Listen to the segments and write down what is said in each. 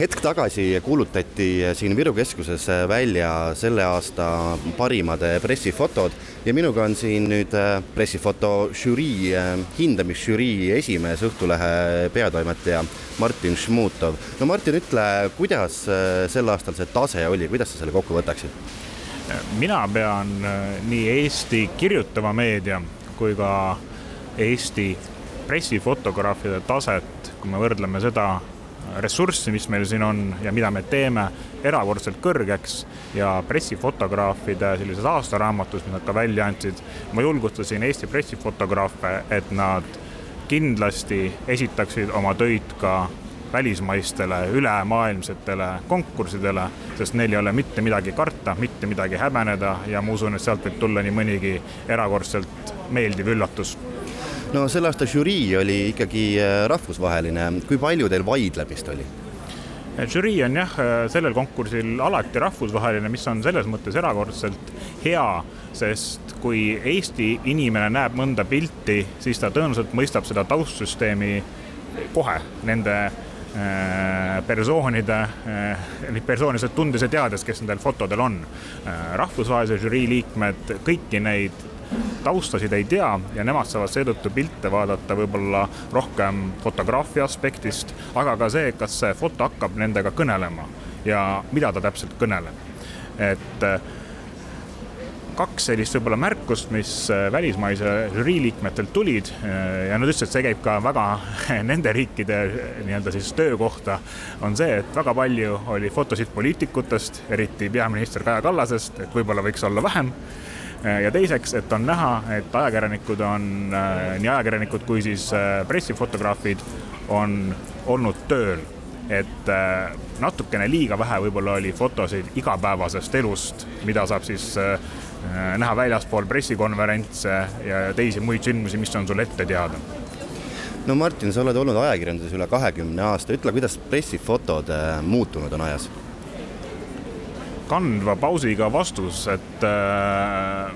hetk tagasi kuulutati siin Viru keskuses välja selle aasta parimad pressifotod ja minuga on siin nüüd pressifoto žürii, hindamisžürii esimees, Õhtulehe peatoimetaja Martin Šmutov. no Martin, ütle, kuidas sel aastal see tase oli, kuidas sa selle kokku võtaksid? mina pean nii Eesti kirjutava meedia kui ka Eesti pressifotograafide taset, kui me võrdleme seda ressurssi, mis meil siin on ja mida me teeme, erakordselt kõrgeks. Ja pressifotograafide sellises aastaraamatus, mis nad ka välja andsid, ma julgustasin Eesti pressifotograafe, et nad kindlasti esitaksid oma töid ka välismaistele ülemaailmsetele konkurssidele, sest neil ei ole mitte midagi karta, mitte midagi häbeneda ja ma usun, et sealt võib tulla nii mõnigi erakordselt meeldiv üllatus no selle aasta žürii oli ikkagi äh, rahvusvaheline, kui palju teil vaidlemist oli? žürii on jah, äh, sellel konkursil alati rahvusvaheline, mis on selles mõttes erakordselt hea, sest kui Eesti inimene näeb mõnda pilti, siis ta tõenäoliselt mõistab seda taustsüsteemi kohe nende äh, persoonide, neid persooniliselt tundes ja teades, kes nendel fotodel on. rahvusvahelise žürii liikmed kõiki neid taustasid ei tea ja nemad saavad seetõttu pilte vaadata võib-olla rohkem fotograafia aspektist, aga ka see, kas see foto hakkab nendega kõnelema ja mida ta täpselt kõneleb. et äh, kaks sellist võib-olla märkust, mis äh, välismaise žürii liikmetelt tulid äh, ja nad ütlesid, et see käib ka väga nende riikide nii-öelda siis töö kohta, on see, et väga palju oli fotosid poliitikutest, eriti peaminister Kaja Kallasest, et võib-olla võiks olla vähem Äh, ja teiseks, et on näha, et ajakirjanikud on, äh, nii ajakirjanikud kui siis äh, pressifotograafid on olnud tööl. et natukene liiga vähe võib-olla oli fotosid igapäevasest elust, mida saab siis näha väljaspool pressikonverentse ja teisi muid sündmusi, mis on sul ette teada no Martin, sa oled olnud ajakirjanduses üle kahekümne aasta, ütle, kuidas pressifotod muutunud on ajas? Kandva pausiga vastus, et äh,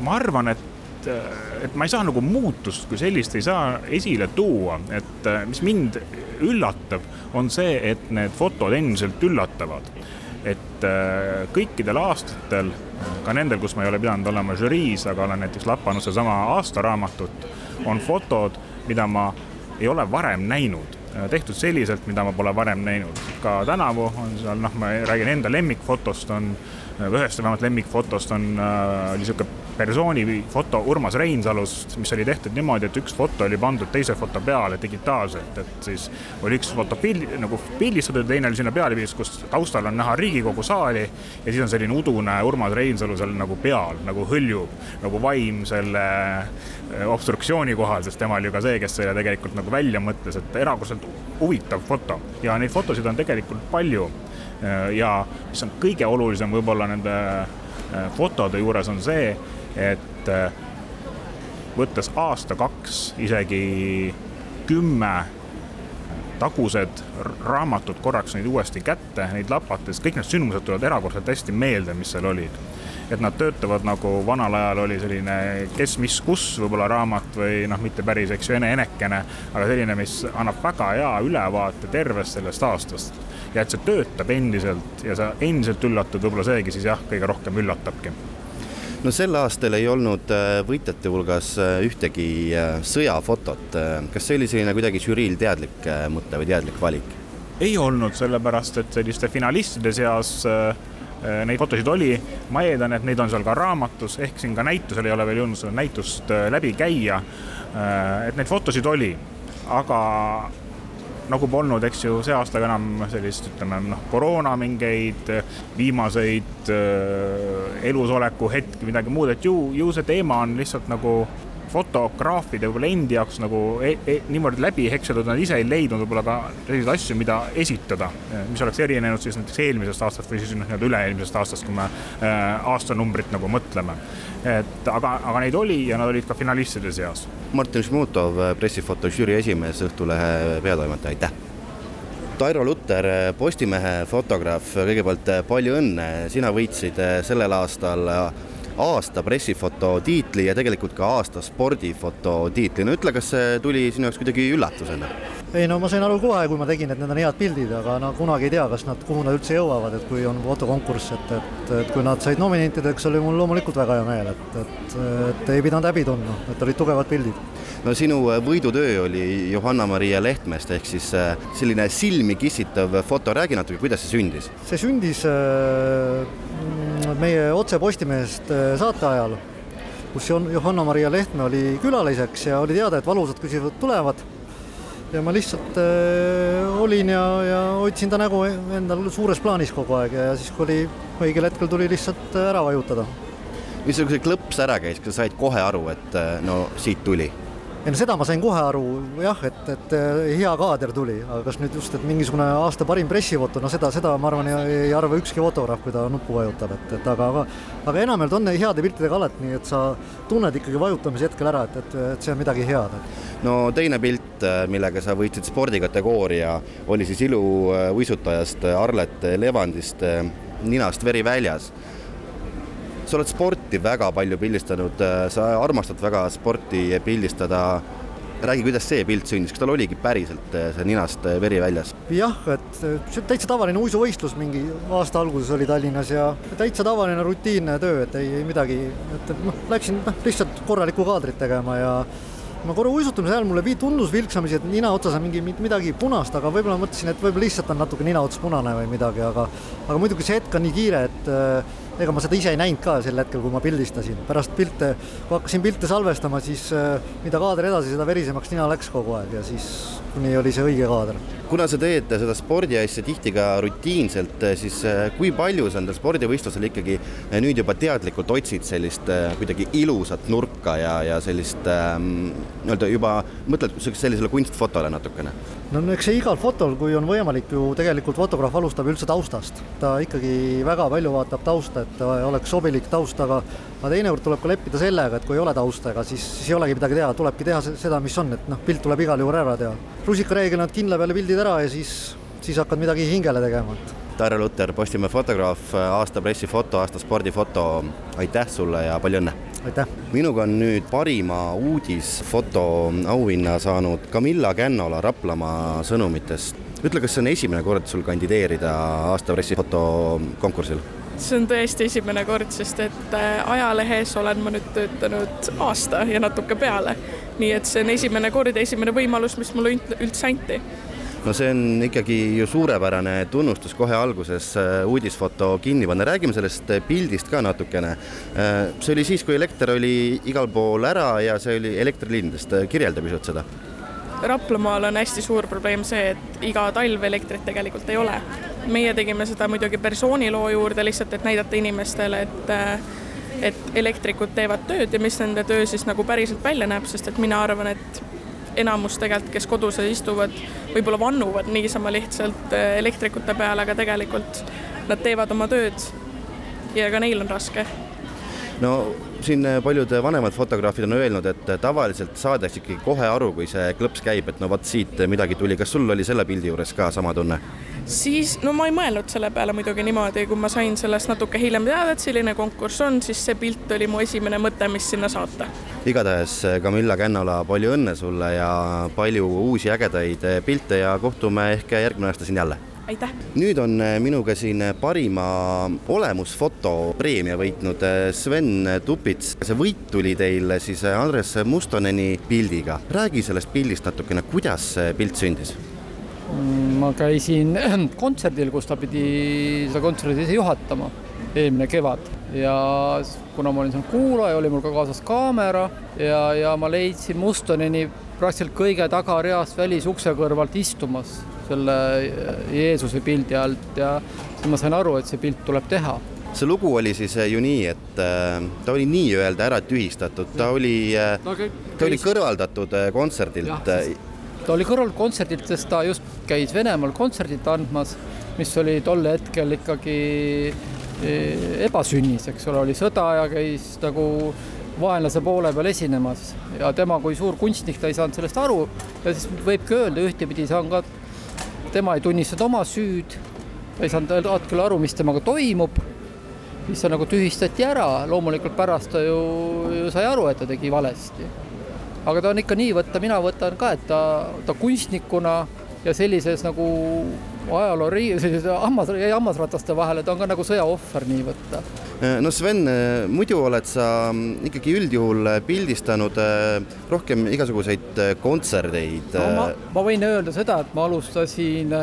ma arvan, et äh, et ma ei saa nagu muutust kui sellist ei saa esile tuua, et äh, mis mind üllatab, on see, et need fotod endiselt üllatavad. et äh, kõikidel aastatel, ka nendel, kus ma ei ole pidanud olema žüriis, aga olen näiteks lapanud sedasama aastaraamatut, on fotod, mida ma ei ole varem näinud tehtud selliselt, mida ma pole varem näinud. ka tänavu on seal, noh, ma räägin enda lemmikfotost, on, ühest vähemalt lemmikfotost on, äh, oli niisugune persooni foto Urmas Reinsalust, mis oli tehtud niimoodi, et üks foto oli pandud teise foto peale digitaalselt, et siis oli üks foto pild, nagu pildistatud ja teine oli sinna peale pildistatud, kus taustal on näha Riigikogu saali ja siis on selline udune Urmas Reinsalu seal nagu peal, nagu hõljub, nagu vaim selle eh, obstruktsiooni kohal, sest tema oli ju ka see, kes selle tegelikult nagu välja mõtles, et erakordselt huvitav foto ja neid fotosid on tegelikult palju. Eh, ja mis on kõige olulisem võib-olla nende eh, fotode juures on see, et äh, võttes aasta-kaks, isegi kümme tagused raamatud korraks neid uuesti kätte, neid lapates, kõik need sündmused tulevad erakordselt hästi meelde, mis seal olid. et nad töötavad nagu vanal ajal oli selline kes, mis, kus võib-olla raamat või noh, mitte päris, eks ju, ene-enekene, aga selline, mis annab väga hea ülevaate tervest sellest aastast. ja et see töötab endiselt ja sa endiselt üllatud, võib-olla seegi siis jah, kõige rohkem üllatabki no sel aastal ei olnud äh, võitjate hulgas äh, ühtegi äh, sõjafotot. kas see oli selline kuidagi žüriil teadlik mõte või teadlik valik? ei olnud, sellepärast et selliste finalistide seas neid fotosid oli, ma eeldan, et neid on seal ka raamatus, ehk siin ka näitusel ei ole veel jõudnud seda näitust läbi käia. et neid fotosid oli, aga nagu polnud, eks ju, see aasta ka enam sellist, ütleme noh, koroona mingeid viimaseid äh, elusoleku hetki, midagi muud, et ju, ju see teema on lihtsalt nagu fotograafide võib-olla endi jaoks nagu e e niimoodi läbi hekseldud, nad ise ei leidnud võib-olla ka selliseid asju, mida esitada, mis oleks erinenud siis näiteks eelmisest aastast või siis noh, nii-öelda üle-eelmisest aastast, kui me äh, aastanumbrit nagu mõtleme. et aga, aga neid oli ja nad olid ka finalistide seas. Martin Šmutov, pressifoto žürii esimees, Õhtulehe peatoimetaja, aitäh! Tairo Lutter, Postimehe fotograaf, kõigepealt palju õnne, sina võitsid sellel aastal aasta pressifoto tiitli ja tegelikult ka aasta spordifoto tiitli. no ütle, kas see tuli sinu jaoks kuidagi üllatusena? Ei no ma sain aru kohe, kui ma tegin, et need on head pildid, aga no kunagi ei tea, kas nad, kuhu nad üldse jõuavad, et kui on fotokonkurss, et, et, et kui nad said nominentideks, oli mul loomulikult väga hea meel, et, et, et ei pidanud häbi tundma, et olid tugevad pildid. no sinu võidutöö oli Johanna-Maria Lehtmest ehk siis äh, selline silmi kissitav foto, räägi natuke, kuidas see sündis? see sündis äh, meie Otse Postimehest äh, saate ajal, kus Johanna-Maria Lehtme oli külaliseks ja oli teada, et valusad küsimused tulevad ja ma lihtsalt äh, olin ja, ja hoidsin ta nägu endal suures plaanis kogu aeg ja siis, kui oli õigel hetkel tuli lihtsalt äh, ära vajutada. missugune klõps ära käis, kas sa said kohe aru, et äh, no siit tuli? Ei no seda ma sain kohe aru jah, et, et hea kaader tuli, aga kas nüüd just, et mingisugune aasta parim pressifoto, no seda, seda ma arvan, ei arva ükski fotograaf, kui ta nuppu vajutab, et, et aga, aga aga enamjaolt on heade piltidega alati nii, et sa tunned ikkagi vajutamise hetkel ära, et, et, et see on midagi head. no teine pilt, millega sa võitsid spordikategooria, oli siis iluuisutajast Arlet Levandist ninast veri väljas sa oled sporti väga palju pildistanud, sa armastad väga sporti pildistada. räägi, kuidas see pilt sündis, kas tal oligi päriselt see ninast veri väljas? jah, et see täitsa tavaline uisuvõistlus mingi aasta alguses oli Tallinnas ja täitsa tavaline rutiinne töö, et ei, ei midagi, et, et noh, läksin noh, lihtsalt korralikku kaadrit tegema ja ma korra uisutamise ajal mulle tundus vilksamisi, et nina otsas on mingi midagi punast, aga võib-olla mõtlesin, et võib-olla lihtsalt on natuke nina ots punane või midagi, aga aga muidugi see hetk on nii kiire, et ega ma seda ise ei näinud ka sel hetkel, kui ma pildistasin. pärast pilte, kui hakkasin pilte salvestama, siis äh, mida kaader edasi, seda verisemaks nina läks kogu aeg ja siis kuni oli see õige kaader. kuna sa teed seda spordiasja tihti ka rutiinselt, siis äh, kui palju sa endal spordivõistlusel ikkagi äh, nüüd juba teadlikult otsid sellist kuidagi ilusat nurka ja, ja sellist ähm, nii-öelda juba mõtled sellisele kunstfotole natukene? No eks see igal fotol, kui on võimalik ju tegelikult fotograaf alustab üldse taustast, ta ikkagi väga palju vaatab tausta, et oleks sobilik taust, aga aga teinekord tuleb ka leppida sellega, et kui ei ole tausta, ega siis, siis ei olegi midagi teha, tulebki teha seda, mis on, et noh, pilt tuleb igal juhul ära teha. rusikareeglina kindla peale pildid ära ja siis, siis hakkad midagi hingele tegema, et Tarmo Luter, Postimehe fotograaf, aasta pressifoto, aasta spordifoto, aitäh sulle ja palju õnne! aitäh! minuga on nüüd parima uudisfoto auhinna saanud Camilla Kännola Raplamaa sõnumitest. ütle, kas see on esimene kord sul kandideerida aasta pressifoto konkursil? see on tõesti esimene kord, sest et äh, ajalehes olen ma nüüd töötanud aasta ja natuke peale. nii et see on esimene kord ja esimene võimalus, mis mulle üldse anti no see on ikkagi ju suurepärane tunnustus kohe alguses äh, uudisfoto kinni panna, räägime sellest äh, pildist ka natukene. Äh, see oli siis, kui elekter oli igal pool ära ja see oli elektrilindest, kirjelda pisut seda. Raplamaal on hästi suur probleem see, et iga talv elektrit tegelikult ei ole. meie tegime seda muidugi persooniloo juurde lihtsalt, et näidata inimestele, et et elektrikud teevad tööd ja mis nende töö siis nagu päriselt välja näeb, sest et mina arvan, et enamus tegelikult, kes kodus istuvad, võib-olla vannuvad niisama lihtsalt äh, elektrikute peale, aga tegelikult nad teevad oma tööd ja ka neil on raske. no siin paljud vanemad fotograafid on öelnud, et tavaliselt saadakse ikkagi kohe aru, kui see klõps käib, et no vot siit midagi tuli, kas sul oli selle pildi juures ka sama tunne? siis, no ma ei mõelnud selle peale muidugi niimoodi, kui ma sain sellest natuke hiljem teada, et selline konkurss on, siis see pilt oli mu esimene mõte, mis sinna saata. Igatahes Camilla Kännola, palju õnne sulle ja palju uusi ägedaid pilte ja kohtume ehk järgmine aasta siin jälle aitäh! nüüd on minuga siin parima olemusfoto preemia võitnud Sven Tupits. see võit tuli teil siis Andres Mustoneni pildiga. räägi sellest pildist natukene, kuidas see pilt sündis? ma käisin kontserdil, kus ta pidi seda kontserti ise juhatama eelmine kevad. Ja kuna ma olin seal kuulaja, oli mul ka kaasas kaamera ja, ja ma leidsin Mustoneni praktiliselt kõige tagareast välisukse kõrvalt istumas selle Jeesuse pildi alt. Ja siis ma sain aru, et see pilt tuleb teha. See lugu oli siis ju nii, et äh, ta oli nii-öelda ära tühistatud, ta oli, äh, ta oli kõrvaldatud äh, kontserdilt ta oli kõrval kontserdilt, sest ta just käis Venemaal kontserdit andmas, mis oli tol hetkel ikkagi ebasünnis, eks ole, oli sõda ja käis nagu vaenlase poole peal esinemas. Ja tema kui suur kunstnik, ta ei saanud sellest aru. Ja siis võibki öelda ühtepidi, see on ka, tema ei tunnistanud oma süüd, ta ei saanud hetkel aru, mis temaga toimub, siis see nagu tühistati ära, loomulikult pärast ta ju, ju sai aru, et ta tegi valesti. Aga ta on ikka nii võtta, mina võtan ka, et ta, ta kunstnikuna ja sellises nagu ajaloo ri-, sellise hammas, jäi hammasrataste vahele, ta on ka nagu sõjaohver nii võtta. no Sven, muidu oled sa ikkagi üldjuhul pildistanud äh, rohkem igasuguseid kontserdeid. no ma, ma võin öelda seda, et ma alustasin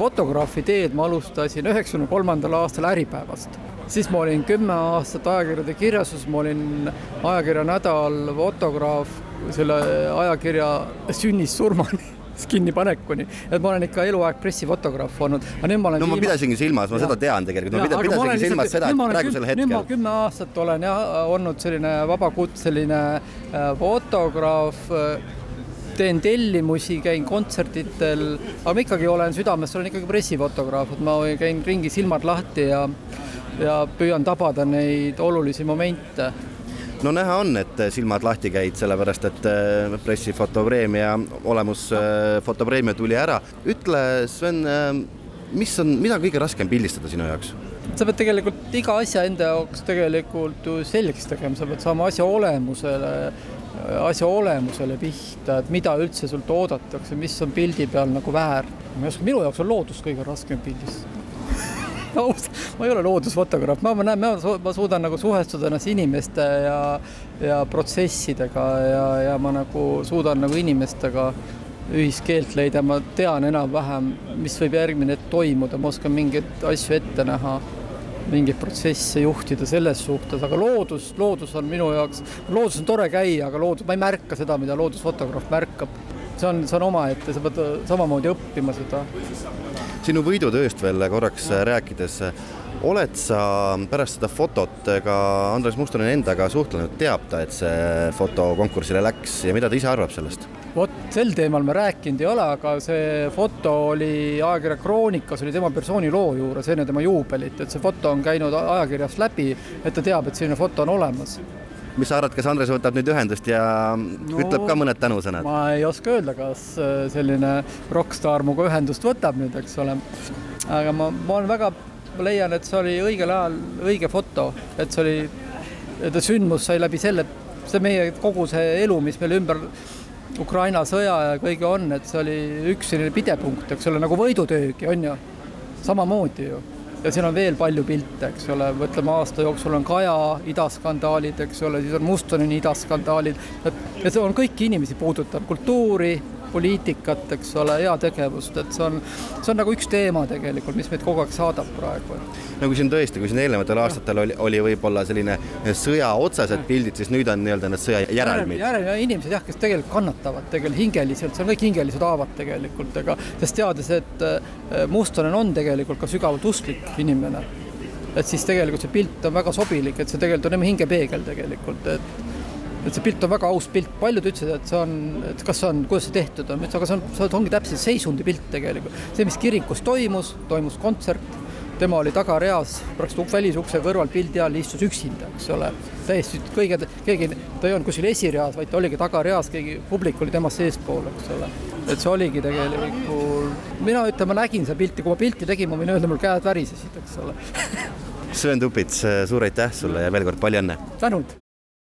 fotograafi teed, ma alustasin üheksakümne kolmandal aastal Äripäevast siis ma olin kümme aastat ajakirjade kirjastuses, ma olin ajakirja Nädal fotograaf selle ajakirja sünnist surmani kinnipanekuni, et ma olen ikka eluaeg pressifotograaf olnud. no viima... ma pidasingi silmas, ma ja. seda tean tegelikult, ma pidasingi lihtsalt, silmas seda, et praegusel hetkel. nüüd ma kümme aastat olen jah olnud selline vabakutseline äh, fotograaf äh, teen tellimusi, käin kontserditel, aga ma ikkagi olen südames, olen ikkagi pressifotograaf, et ma käin ringi silmad lahti ja ja püüan tabada neid olulisi momente no näha on, et silmad lahti käid, sellepärast et äh, pressifotopreemia olemus, äh, fotopreemia tuli ära. ütle, Sven, äh, mis on, mida on kõige raskem pildistada sinu jaoks? sa pead tegelikult iga asja enda jaoks tegelikult ju selgeks tegema, sa pead saama asja olemusele, asja olemusele pihta, et mida üldse sult oodatakse, mis on pildi peal nagu väär. ma ei oska, minu jaoks on loodus kõige raskem pildistada ausalt, ma ei ole loodusfotograaf, ma, ma näen, ma suudan nagu suhestuda ennast inimeste ja, ja protsessidega ja, ja ma nagu suudan nagu inimestega ühiskeelt leida, ma tean enam-vähem, mis võib järgmine hetk toimuda, ma oskan mingeid asju ette näha, mingeid protsesse juhtida selles suhtes, aga loodus, loodus on minu jaoks, loodus on tore käia, aga loodus, ma ei märka seda, mida loodusfotograaf märkab. see on, see on omaette, sa pead samamoodi õppima seda sinu võidutööst veel korraks rääkides, oled sa pärast seda fotot ka Andres Mustonen endaga suhtlenud, teab ta, et see foto konkursile läks ja mida ta ise arvab sellest? vot sel teemal me rääkinud ei ole, aga see foto oli ajakirja Kroonikas, oli tema persooni loo juures enne tema juubelit, et see foto on käinud ajakirjast läbi, et ta teab, et selline foto on olemas mis sa arvad, kas Andres võtab nüüd ühendust ja no, ütleb ka mõned tänusõnad? ma ei oska öelda, kas äh, selline rokkstaar minuga ühendust võtab nüüd, eks ole. aga ma, ma olen väga, ma leian, et see oli õigel ajal õige foto, et see oli, et sündmus sai läbi selle, see meie kogu see elu, mis meil ümber Ukraina sõja ja kõige on, et see oli üks selline pidepunkt, eks ole, nagu võidutöögi on ju, samamoodi ju ja siin on veel palju pilte, eks ole, mõtleme aasta jooksul on Kaja idaskandaalid, eks ole, siis on Mustoneni idaskandaalid, et ja see on kõiki inimesi puudutav, kultuuri, poliitikat, eks ole, heategevust, et see on, see on nagu üks teema tegelikult, mis meid kogu aeg saadab praegu. no kui siin tõesti, kui siin eelnevatel aastatel oli, oli võib-olla selline sõja otsesed pildid, siis nüüd on nii-öelda need sõja järelmid. järel inimesed jah, kes tegelikult kannatavad tegelikult hingeliselt, see on kõik hingelised haavad tegelikult, ega sest teades, et äh, Mustonen on tegelikult ka sügavalt usklik inimene et siis tegelikult see pilt on väga sobilik, et see tegelikult on tema hingepeegel tegelikult, et et see pilt on väga aus pilt, paljud ütlesid, et see on, et kas see on, kuidas see tehtud on, ma ütlesin, aga see on, see ongi täpselt seisundi pilt tegelikult. see, mis kirikus toimus, toimus kontsert, tema oli tagareas, praktiliselt välisukse kõrval pildi all istus üksinda, eks ole. täiesti kõige, keegi, ta ei olnud kuskil esireas, vaid ta oligi tagareas, keegi publik oli temast seespool, eks ole. et see oligi tegelikult, mina ütlen, ma nägin seda pilti, kui ma pilti tegin, ma võin öelda, mul käed värisesid, eks ole Sven Tupits, suur aitäh sulle ja veel kord palju õnne! tänud!